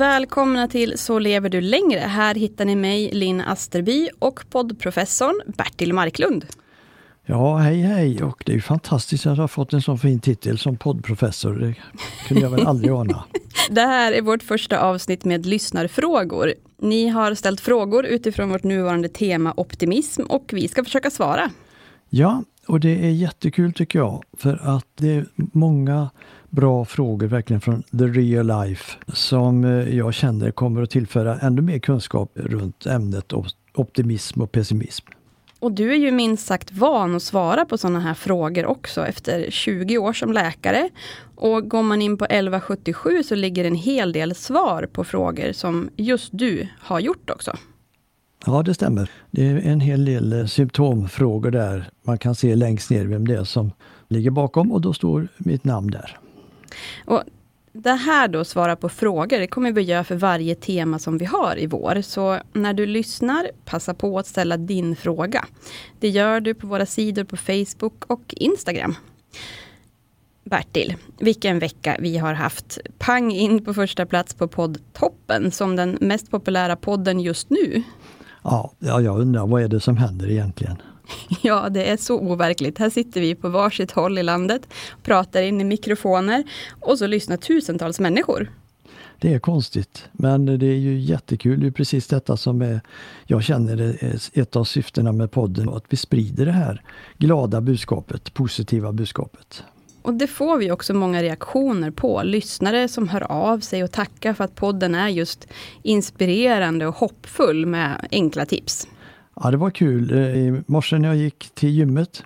Välkomna till Så lever du längre. Här hittar ni mig, Linn Asterby och poddprofessorn Bertil Marklund. Ja, hej hej och det är fantastiskt att ha fått en sån fin titel som poddprofessor. Det kunde jag väl aldrig ana. Det här är vårt första avsnitt med lyssnarfrågor. Ni har ställt frågor utifrån vårt nuvarande tema optimism och vi ska försöka svara. Ja, och det är jättekul tycker jag för att det är många bra frågor verkligen från the real life som eh, jag känner kommer att tillföra ännu mer kunskap runt ämnet optimism och pessimism. Och du är ju minst sagt van att svara på sådana här frågor också efter 20 år som läkare. Och går man in på 1177 så ligger en hel del svar på frågor som just du har gjort också. Ja, det stämmer. Det är en hel del eh, symptomfrågor där. Man kan se längst ner vem det är som ligger bakom och då står mitt namn där. Och det här då, svara på frågor, det kommer vi göra för varje tema som vi har i vår. Så när du lyssnar, passa på att ställa din fråga. Det gör du på våra sidor på Facebook och Instagram. Bertil, vilken vecka vi har haft. Pang in på första plats på poddtoppen som den mest populära podden just nu. Ja, jag undrar vad är det som händer egentligen? Ja, det är så overkligt. Här sitter vi på varsitt håll i landet, pratar in i mikrofoner och så lyssnar tusentals människor. Det är konstigt, men det är ju jättekul. Det är precis detta som är, jag känner är ett av syftena med podden, att vi sprider det här glada budskapet, positiva budskapet. Och det får vi också många reaktioner på. Lyssnare som hör av sig och tackar för att podden är just inspirerande och hoppfull med enkla tips. Ja, det var kul. Eh, I morse när jag gick till gymmet,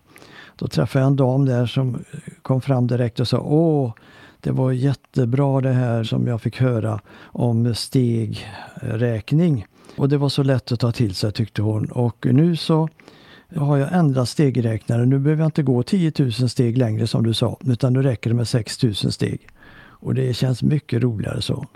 då träffade jag en dam där som kom fram direkt och sa Åh, det var jättebra det här som jag fick höra om stegräkning. Och det var så lätt att ta till sig tyckte hon. Och nu så har jag ändrat stegräknare. Nu behöver jag inte gå 10 000 steg längre som du sa, utan nu räcker det med 6 000 steg. Och det känns mycket roligare så.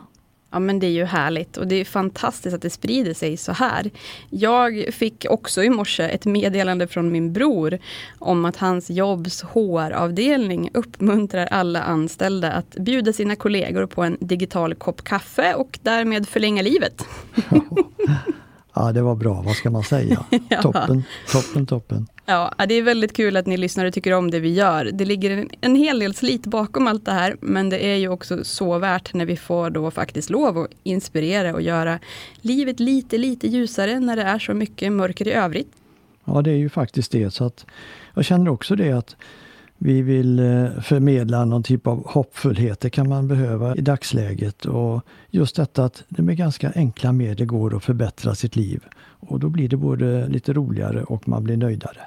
Ja men det är ju härligt och det är fantastiskt att det sprider sig så här. Jag fick också i morse ett meddelande från min bror om att hans jobbs HR-avdelning uppmuntrar alla anställda att bjuda sina kollegor på en digital kopp kaffe och därmed förlänga livet. Ja, det var bra. Vad ska man säga? ja. Toppen, toppen, toppen. Ja, det är väldigt kul att ni lyssnare tycker om det vi gör. Det ligger en, en hel del slit bakom allt det här, men det är ju också så värt när vi får då faktiskt lov att inspirera och göra livet lite, lite ljusare när det är så mycket mörker i övrigt. Ja, det är ju faktiskt det. Så att jag känner också det att Vi vill eh, förmedla någon typ av hoppfullhet. Det kan man behöva i dagsläget. Och just detta att det med ganska enkla medel går att förbättra sitt liv. Och då blir det både lite roligare och man blir nöjdare.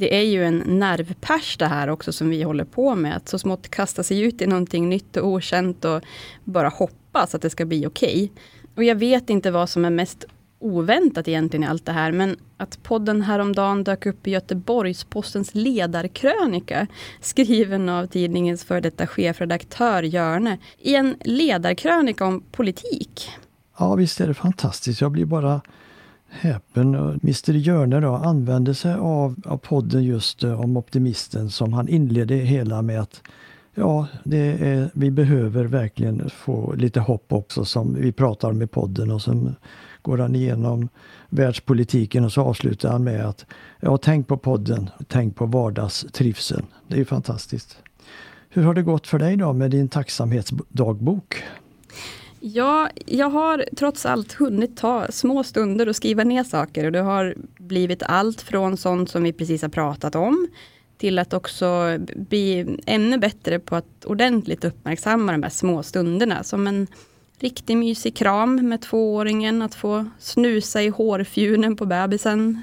Det är ju en nervpärs det här också som vi håller på med. Att så smått kasta sig ut i någonting nytt och okänt och bara hoppas att det ska bli okej. Okay. Och jag vet inte vad som är mest oväntat egentligen i allt det här, men att podden häromdagen dök upp i Göteborgs-Postens ledarkrönika, skriven av tidningens före detta chefredaktör Görne, i en ledarkrönika om politik. Ja, visst är det fantastiskt. Jag blir bara häpen. Mr Hjörne då använde sig av, av podden just eh, om optimisten som han inledde hela med att Ja, det är, vi behöver verkligen få lite hopp också som vi pratar om i podden och som går han igenom världspolitiken och så avslutar han med att ja, tänk på podden, tänk på vardagstrivseln. Det är ju fantastiskt. Hur har det gått för dig då med din tacksamhetsdagbok? Ja, jag har trots allt hunnit ta små stunder och skriva ner saker och det har blivit allt från sånt som vi precis har pratat om till att också bli ännu bättre på att ordentligt uppmärksamma de här små stunderna. Som en riktig mysig kram med tvååringen, att få snusa i hårfjunen på bebisen.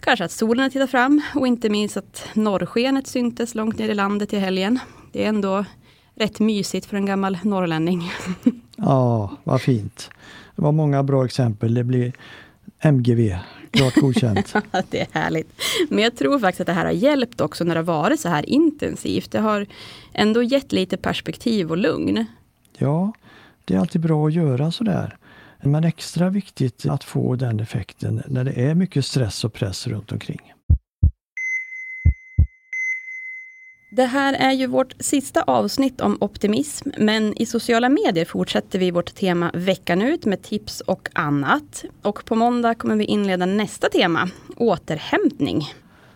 Kanske att solen tittar fram och inte minst att norrskenet syntes långt ner i landet i helgen. Det är ändå rätt mysigt för en gammal norrlänning. Ja, vad fint. Det var många bra exempel. Det blir MGV, klart godkänt. det är härligt. Men jag tror faktiskt att det här har hjälpt också när det har varit så här intensivt. Det har ändå gett lite perspektiv och lugn. Ja, det är alltid bra att göra sådär. Men extra viktigt att få den effekten när det är mycket stress och press runt omkring. Det här är ju vårt sista avsnitt om optimism, men i sociala medier fortsätter vi vårt tema veckan ut med tips och annat. Och på måndag kommer vi inleda nästa tema, återhämtning.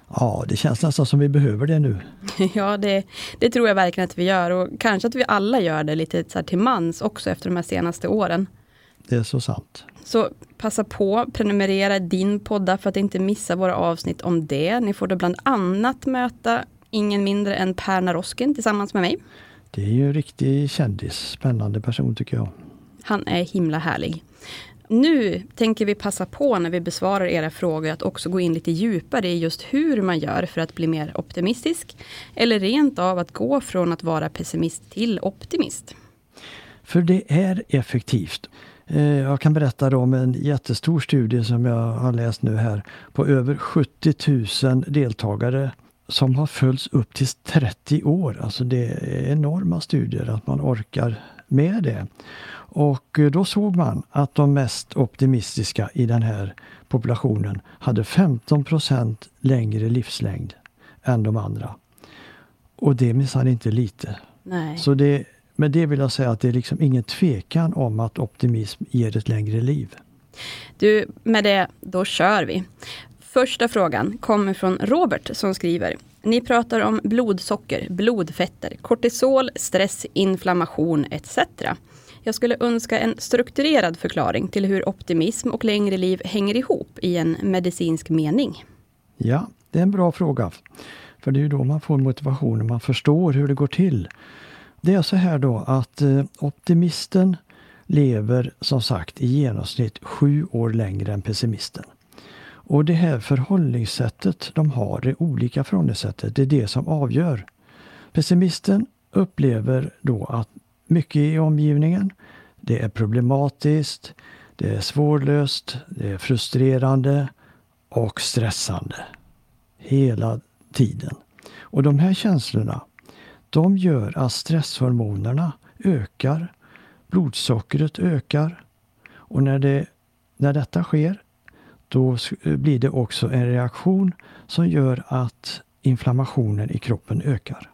Ja, det känns nästan som vi behöver det nu. ja, det, det, tror jag verkligen att vi gör och kanske att vi alla gör det lite så till mans också efter de här senaste åren. Det är så sant. Så passa på, prenumerera din podda för att inte missa våra avsnitt om det. Ni får då bland annat möta ingen mindre än Per Naroskin tillsammans med mig. Det är ju en riktig kändis, spännande person tycker jag. Han är himla härlig. Nu tänker vi passa på när vi besvarar era frågor att också gå in lite djupare i just hur man gör för att bli mer optimistisk. Eller rent av att gå från att vara pessimist till optimist. För det är effektivt. Eh, jag kan berätta om en jättestor studie som jag har läst nu här på över 70 000 deltagare som har följts upp till 30 år. Alltså det är enorma studier att man orkar med det. Och då såg man att de mest optimistiska i den här populationen hade 15% längre livslängd än de andra. Och det är minsann inte lite. Nej. Så det, med det vill jag säga att det är liksom ingen tvekan om att optimism ger ett längre liv. Du, med det, då kör vi. Första frågan kommer från Robert som skriver Ni pratar om blodsocker, blodfetter, kortisol, stress, inflammation etc. Jag skulle önska en strukturerad förklaring till hur optimism och längre liv hänger ihop i en medicinsk mening. Ja, det är en bra fråga. För det är ju då man får motivation, och man förstår hur det går till. Det är så här då att eh, optimisten lever som sagt i genomsnitt sju år längre än pessimisten. Och det här förhållningssättet de har, det olika förhållningssättet, det är det som avgör. Pessimisten upplever då att mycket i omgivningen, det är problematiskt, det är svårlöst, det är frustrerande och stressande. Hela tiden. Och de här känslorna, de gör att stresshormonerna ökar, blodsockret ökar och när, det, när detta sker då blir det också en reaktion som gör att inflammationen i kroppen ökar.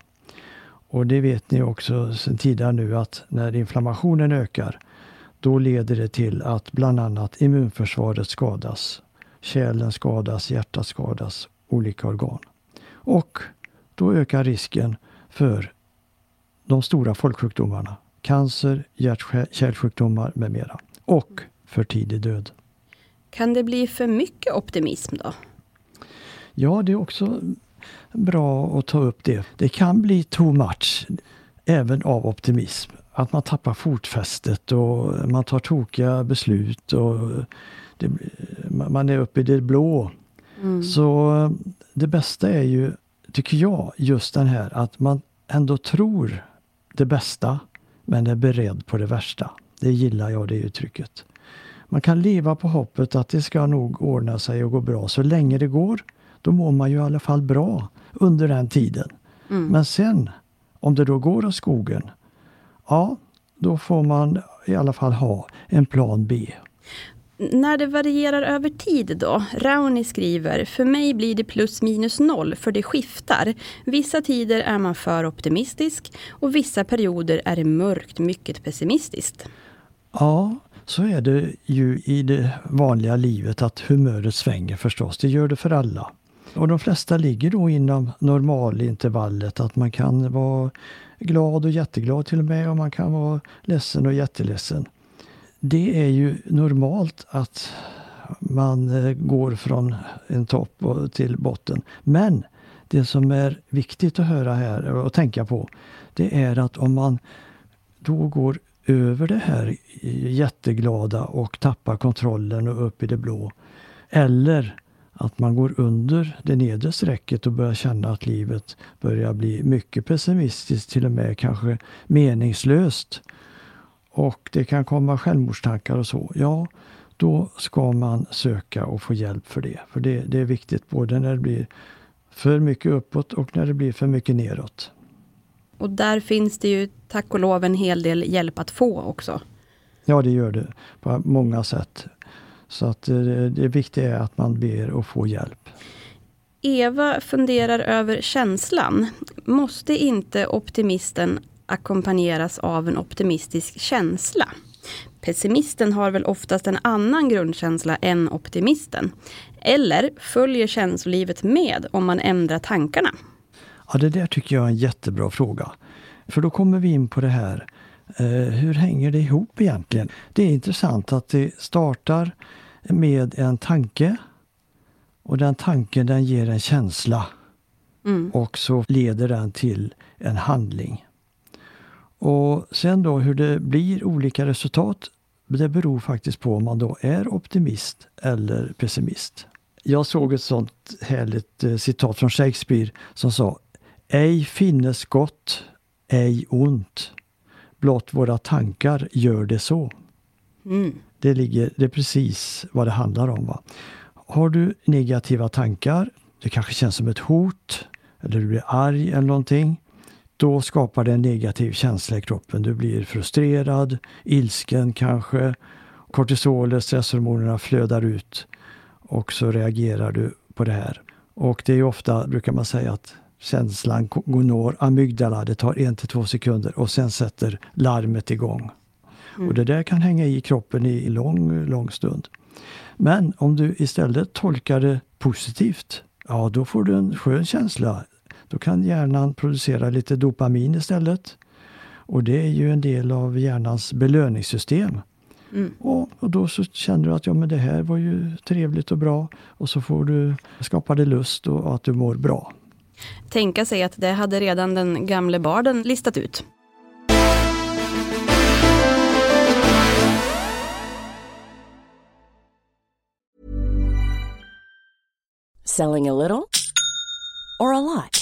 Och det vet ni också sedan tidigare nu att när inflammationen ökar då leder det till att bland annat immunförsvaret skadas. Kärlen skadas, hjärtat skadas, olika organ. Och då ökar risken för de stora folksjukdomarna. Cancer, hjärt-kärlsjukdomar med mera. Och för tidig död. Kan det bli för mycket optimism då? Ja, det är också bra att ta upp det. Det kan bli too much även av optimism. Att man tappar fotfästet och man tar tokiga beslut och det, man är uppe i det blå. Mm. Så det bästa är ju, tycker jag, just den här att man ändå tror det bästa men är beredd på det värsta. Det gillar jag det uttrycket. Man kan leva på hoppet att det ska nog ordna sig och gå bra så länge det går. Då mår man ju i alla fall bra under den tiden. Mm. Men sen, om det då går åt skogen, ja, då får man i alla fall ha en plan B. När det varierar över tid då? Rauni skriver, för mig blir det plus minus noll för det skiftar. Vissa tider är man för optimistisk och vissa perioder är det mörkt mycket pessimistiskt. Ja, så är det ju i det vanliga livet att humöret svänger förstås. Det gör det för alla. Och de flesta ligger då inom normalintervallet att man kan vara glad och jätteglad till och med och man kan vara ledsen och jätteledsen. Det är ju normalt att man eh, går från en topp till botten. Men det som är viktigt att höra här och tänka på det är att om man då går över det här jätteglada och tappar kontrollen och upp i det blå. Eller att man går under det nedre strecket och börjar känna att livet börjar bli mycket pessimistiskt, till och med kanske meningslöst. Och det kan komma självmordstankar och så. Ja, då ska man söka och få hjälp för det. För det, det är viktigt både när det blir för mycket uppåt och när det blir för mycket neråt. Och där finns det ju tack och lov en hel del hjälp att få också. Ja, det gör det på många sätt. Så att eh, det viktiga är att man ber och får hjälp. Eva funderar över känslan. Måste inte optimisten ackompanjeras av en optimistisk känsla? Pessimisten har väl oftast en annan grundkänsla än optimisten. Eller följer känslolivet med om man ändrar tankarna? Ja, det där tycker jag är en jättebra fråga. För då kommer vi in på det här, eh, hur hänger det ihop egentligen? Det är intressant att det startar med en tanke och den tanken den ger en känsla. Mm. Och så leder den till en handling. Och sen då hur det blir olika resultat, det beror faktiskt på om man då är optimist eller pessimist. Jag såg ett sånt härligt eh, citat från Shakespeare som sa Ej finnes gott, ej ont. Blott våra tankar gör det så. Mm. Det, ligger, det är precis vad det handlar om. Va? Har du negativa tankar, det kanske känns som ett hot, eller du blir arg eller någonting. Då skapar det en negativ känsla i kroppen. Du blir frustrerad, ilsken kanske. Kortisolet, stresshormonerna flödar ut och så reagerar du på det här. Och det är ofta, brukar man säga, att känslan når amygdala. Det tar en till två sekunder och sen sätter larmet igång. Mm. Och det där kan hänga i kroppen i lång, lång stund. Men om du istället tolkar det positivt, ja då får du en skön känsla. Då kan hjärnan producera lite dopamin istället. Och det är ju en del av hjärnans belöningssystem. Mm. Och, och, då så känner du att ja, men det här var ju trevligt och bra. Och så får du skapa dig lust och att du mår bra. Tänka sig att det hade redan den gamle barden listat ut. Selling a little or a lot?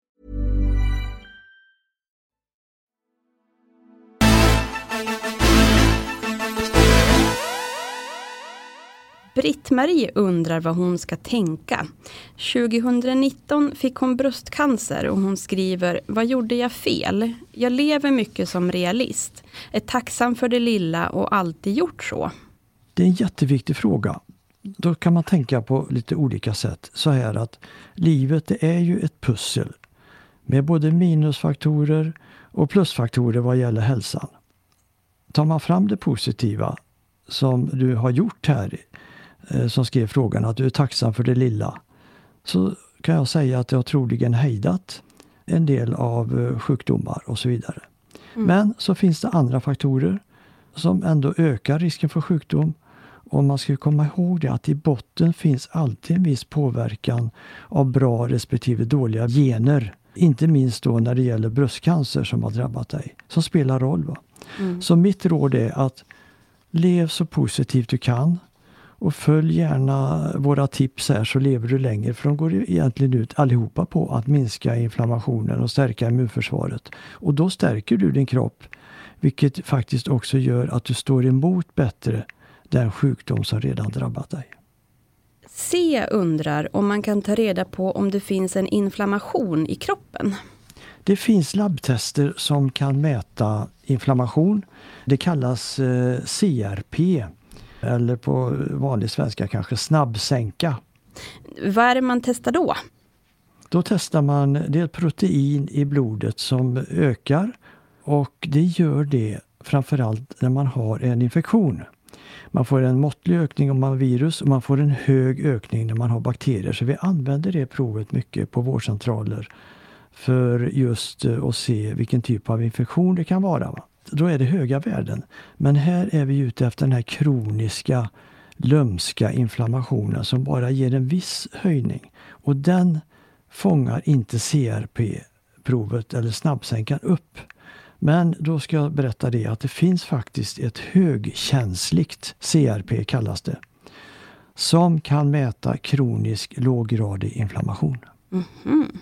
Britt-Marie undrar vad hon ska tänka. 2019 fick hon bröstcancer och hon skriver Vad gjorde jag fel? Jag lever mycket som realist. Är tacksam för det lilla och alltid gjort så. Det är en jätteviktig fråga. Då kan man tänka på lite olika sätt. Så här att livet det är ju ett pussel med både minusfaktorer och plusfaktorer vad gäller hälsan. Tar man fram det positiva som du har gjort här som skrev frågan att du är tacksam för det lilla. Så kan jag säga att det har troligen hejdat en del av eh, sjukdomar och så vidare. Men så finns det andra faktorer som ändå ökar risken för sjukdom. Och man ska komma ihåg det att i botten finns alltid en viss påverkan av bra respektive dåliga gener. Inte minst då när det gäller bröstcancer som har drabbat dig. Som spelar roll. Va? Så mitt råd är att lev så positivt du kan. Och följ gärna våra tips här så lever du längre. För de går egentligen ut allihopa på att minska inflammationen och stärka immunförsvaret. Och då stärker du din kropp. Vilket faktiskt också gör att du står emot bättre den sjukdom som redan drabbat dig. C undrar om man kan ta reda på om det finns en inflammation i kroppen. Det finns labbtester som kan mäta inflammation. Det kallas eh, CRP eller på vanlig svenska kanske snabbsänka. Vad är det man testar då? Då testar man, det är ett protein i blodet som ökar och det gör det framförallt när man har en infektion. Man får en måttlig ökning om man har virus och man får en hög ökning när man har bakterier. Så vi använder det provet mycket på vårdcentraler för just att se vilken typ av infektion det kan vara. Då är det höga värden. Men här är vi ute efter den här kroniska lömska inflammationen som bara ger en viss höjning. Och den fångar inte CRP-provet eller snabbsänkan upp. Men då ska jag berätta det att det finns faktiskt ett högkänsligt CRP kallas det. Som kan mäta kronisk låggradig inflammation. Mm.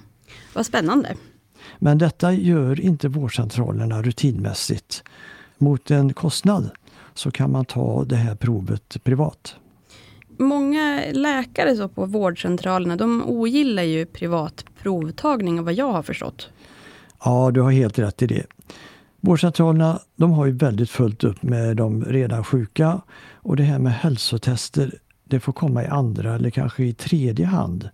Vad spännande. Men detta gör inte vårdcentralerna rutinmässigt. Mot en kostnad så kan man ta det här provet privat. Många läkare så på vårdcentralerna de ogillar ju privat provtagning vad jag har förstått. Ja, du har helt rätt i det. Vårdcentralerna de har ju väldigt fullt upp med de redan sjuka och det här med hälsotester det får komma i andra eller kanske i tredje hand.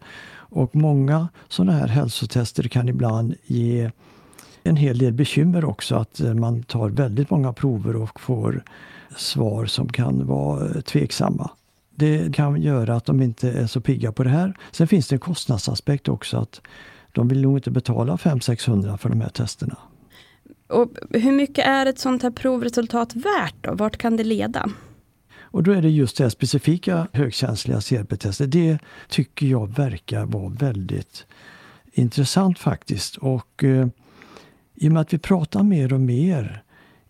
Och många sådana här hälsotester kan ibland ge en hel del bekymmer också att eh, man tar väldigt många prover och får svar som kan vara eh, tveksamma. Det kan göra att de inte är så pigga på det här. Sen finns det en kostnadsaspekt också att de vill nog inte betala 500-600 för de här testerna. Och hur mycket är ett sånt här provresultat värt då? Vart kan det leda? Och då är det just det här specifika högkänsliga CRP-testet. Det tycker jag verkar vara väldigt intressant faktiskt. Och eh, i och med att vi pratar mer och mer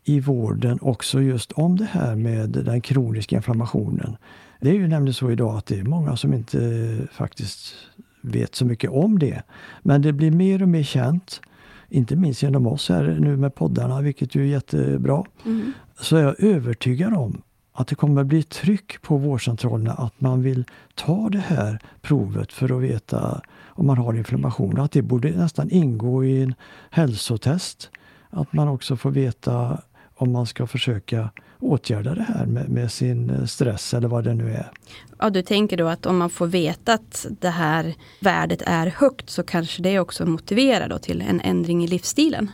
i vården också just om det här med den kroniska inflammationen. Det är ju nämligen så idag att det är många som inte faktiskt vet så mycket om det. Men det blir mer och mer känt, inte minst genom oss här nu med poddarna, vilket ju är jättebra. Mm. Så är jag övertygad om att det kommer bli tryck på vårdcentralerna att man vill ta det här provet för att veta om man har inflammation. Att det borde nästan ingå i en hälsotest. Att man också får veta om man ska försöka åtgärda det här med, med, sin eh, stress eller vad det nu är. Ja, du tänker då att om man får veta att det här värdet är högt så kanske det också motiverar då till en ändring i livsstilen?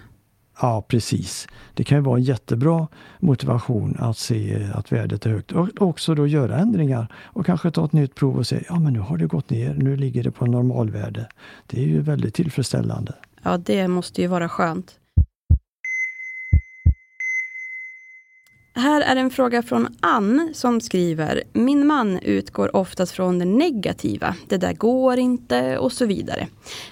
Ja, precis. Det kan ju vara en jättebra motivation att se att värdet är högt och också då göra ändringar och kanske ta ett nytt prov och se, ja men nu har det gått ner, nu ligger det på normalvärde. Det är ju väldigt tillfredsställande. Ja, det måste ju vara skönt. Här är en fråga från Ann som skriver Min man utgår oftast från det negativa. Det där går inte och så vidare.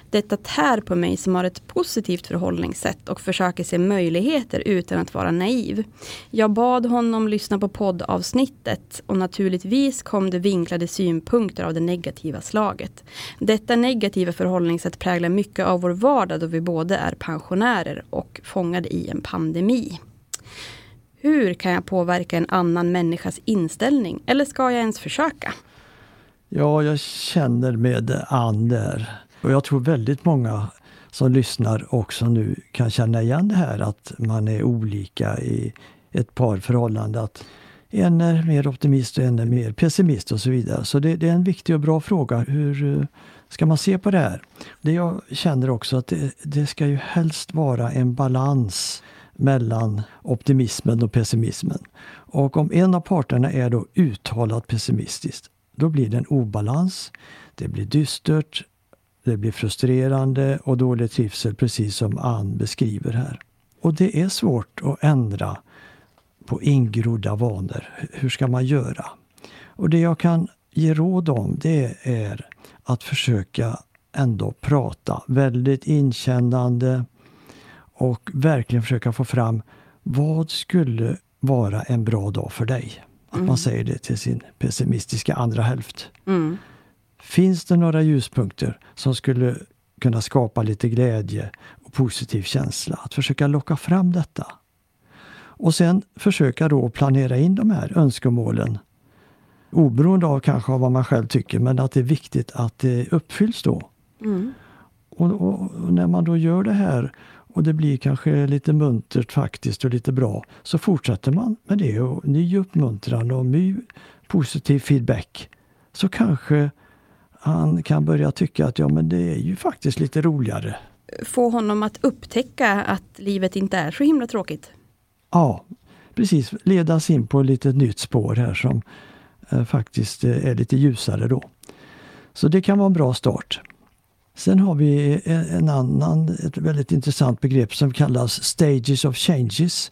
Detta tär på mig som har ett positivt förhållningssätt och försöker se möjligheter utan att vara naiv. Jag bad honom lyssna på poddavsnittet och naturligtvis kom det vinklade synpunkter av det negativa slaget. Detta negativa förhållningssätt präglar mycket av vår vardag då vi både är pensionärer och fångade i en pandemi. Hur kan jag påverka en annan människas inställning? Eller ska jag ens försöka? Ja, jag känner med Ann där. Och jag tror väldigt många som lyssnar också nu kan känna igen det här att man är olika i ett parförhållande. Att en är mer optimist och en är mer pessimist och så vidare. Så det, det, är en viktig och bra fråga. Hur eh, ska man se på det här? Det jag känner också att det, det ska ju helst vara en balans mellan optimismen och pessimismen. Och om en av parterna är då uttalat pessimistisk, då blir det en obalans. Det blir dystert, det blir frustrerande och dålig trivsel precis som Ann beskriver här. Och det är svårt att ändra på ingrodda vanor. Hur ska man göra? Och det jag kan ge råd om det är att försöka ändå prata väldigt inkännande, och verkligen försöka få fram vad skulle vara en bra dag för dig? Att mm. man säger det till sin pessimistiska andra hälft. Mm. Finns det några ljuspunkter som skulle kunna skapa lite glädje och positiv känsla? Att försöka locka fram detta. Och sen försöka då planera in de här önskemålen oberoende av kanske av vad man själv tycker, men att det är viktigt att det uppfylls då. Mm. Och, och, och, när man då gör det här och det blir kanske lite muntert faktiskt och lite bra, så fortsätter man med det och ny uppmuntran och ny positiv feedback. Så kanske han kan börja tycka att ja men det är ju faktiskt lite roligare. Få honom att upptäcka att livet inte är så himla tråkigt. Ja, precis. Ledas in på ett litet nytt spår här som eh, faktiskt eh, är lite ljusare då. Så det kan vara en bra start. Sen har vi en annan, ett väldigt intressant begrepp som kallas Stages of Changes.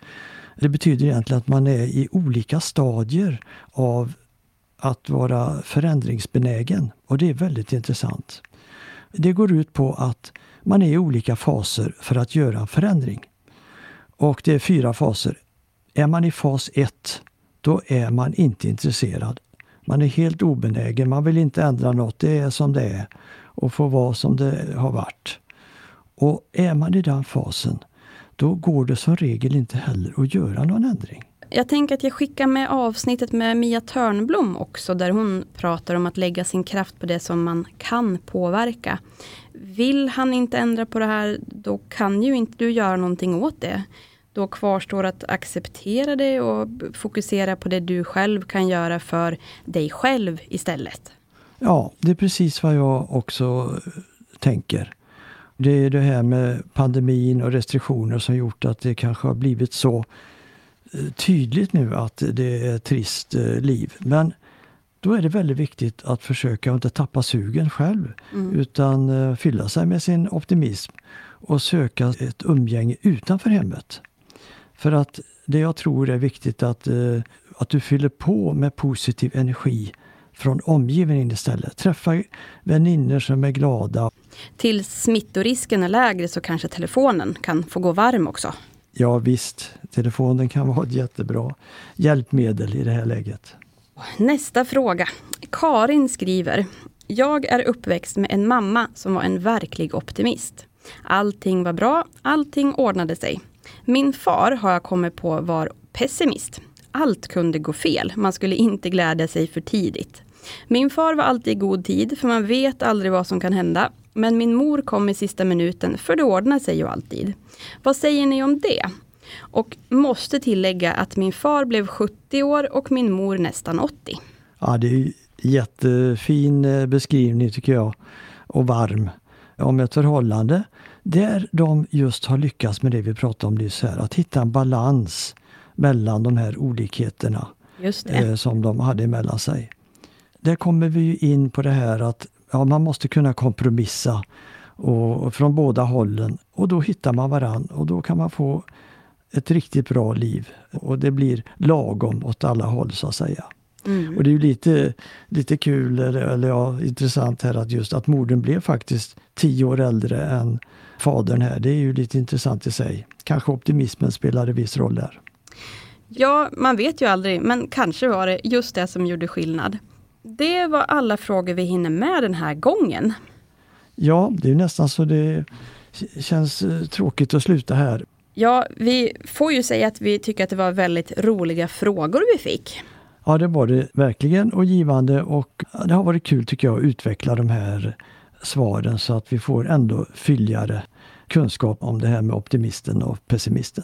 Det betyder egentligen att man är i olika stadier av att vara förändringsbenägen och det är väldigt intressant. Det går ut på att man är i olika faser för att göra en förändring. Och det är fyra faser. Är man i fas 1, då är man inte intresserad. Man är helt obenägen, man vill inte ändra något, det är som det är och få vara som det har varit. Och är man i den fasen, då går det som regel inte heller att göra någon ändring. Jag tänker att jag skickar med avsnittet med Mia Törnblom också, där hon pratar om att lägga sin kraft på det som man kan påverka. Vill han inte ändra på det här, då kan ju inte du göra någonting åt det. Då kvarstår att acceptera det och fokusera på det du själv kan göra för dig själv istället. Ja, det är precis vad jag också tänker. Det är det här med pandemin och restriktioner som gjort att det kanske har blivit så eh, tydligt nu att det är ett trist eh, liv. Men då är det väldigt viktigt att försöka inte tappa sugen själv mm. utan eh, fylla sig med sin optimism och söka ett umgänge utanför hemmet. För att det jag tror är viktigt att, att du fyller på med positiv energi från omgivningen istället. Träffa vänner som är glada. Till smittorisken är lägre så kanske telefonen kan få gå varm också? Ja visst, telefonen kan vara ett jättebra hjälpmedel i det här läget. Nästa fråga. Karin skriver. Jag är uppväxt med en mamma som var en verklig optimist. Allting var bra, allting ordnade sig. Min far har jag kommit på var pessimist. Allt kunde gå fel, man skulle inte glädja sig för tidigt. Min far var alltid i god tid, för man vet aldrig vad som kan hända. Men min mor kom i sista minuten, för det ordnar sig ju alltid. Vad säger ni om det? Och måste tillägga att min far blev 70 år och min mor nästan 80. Ja, det är jättefin eh, beskrivning tycker jag. Och varm. Om ett förhållande där de just har lyckats med det vi pratade om nyss här, att hitta en balans mellan de här olikheterna eh, som de hade mellan sig där kommer vi in på det här att ja, man måste kunna kompromissa och, och från båda hållen och då hittar man varann och då kan man få ett riktigt bra liv. Och det blir lagom åt alla håll så att säga. Mm. Och det är ju lite, lite kul, eller, eller ja, intressant här att just att modern blev faktiskt tio år äldre än fadern här. Det är ju lite intressant i sig. Kanske optimismen spelade viss roll där. Ja, man vet ju aldrig, men kanske var det just det som gjorde skillnad. Det var alla frågor vi hinner med den här gången. Ja, det är nästan så det känns eh, tråkigt att sluta här. Ja, vi får ju säga att vi tycker att det var väldigt roliga frågor vi fick. Ja, det var det verkligen och givande och det har varit kul tycker jag att utveckla de här svaren så att vi får ändå fylligare kunskap om det här med optimisten och pessimisten.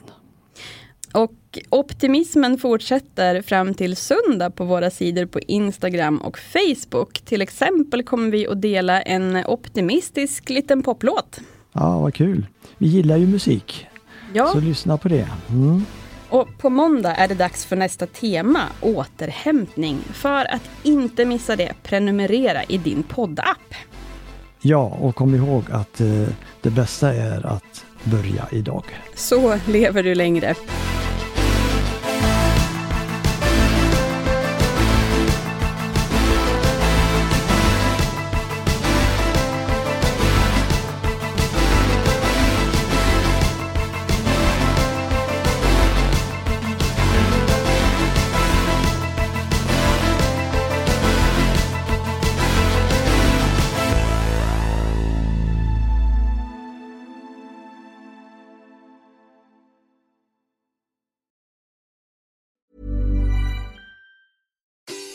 Och optimismen fortsätter fram till söndag på våra sidor på Instagram och Facebook. Till exempel kommer vi att dela en optimistisk liten poplåt. Ja, vad kul. Vi gillar ju musik. Ja. Så lyssna på det. Mm. Och på måndag är det dags för nästa tema, återhämtning. För att inte missa det, prenumerera i din poddapp. Ja, och kom ihåg att eh, det bästa är att börja idag. Så lever du längre.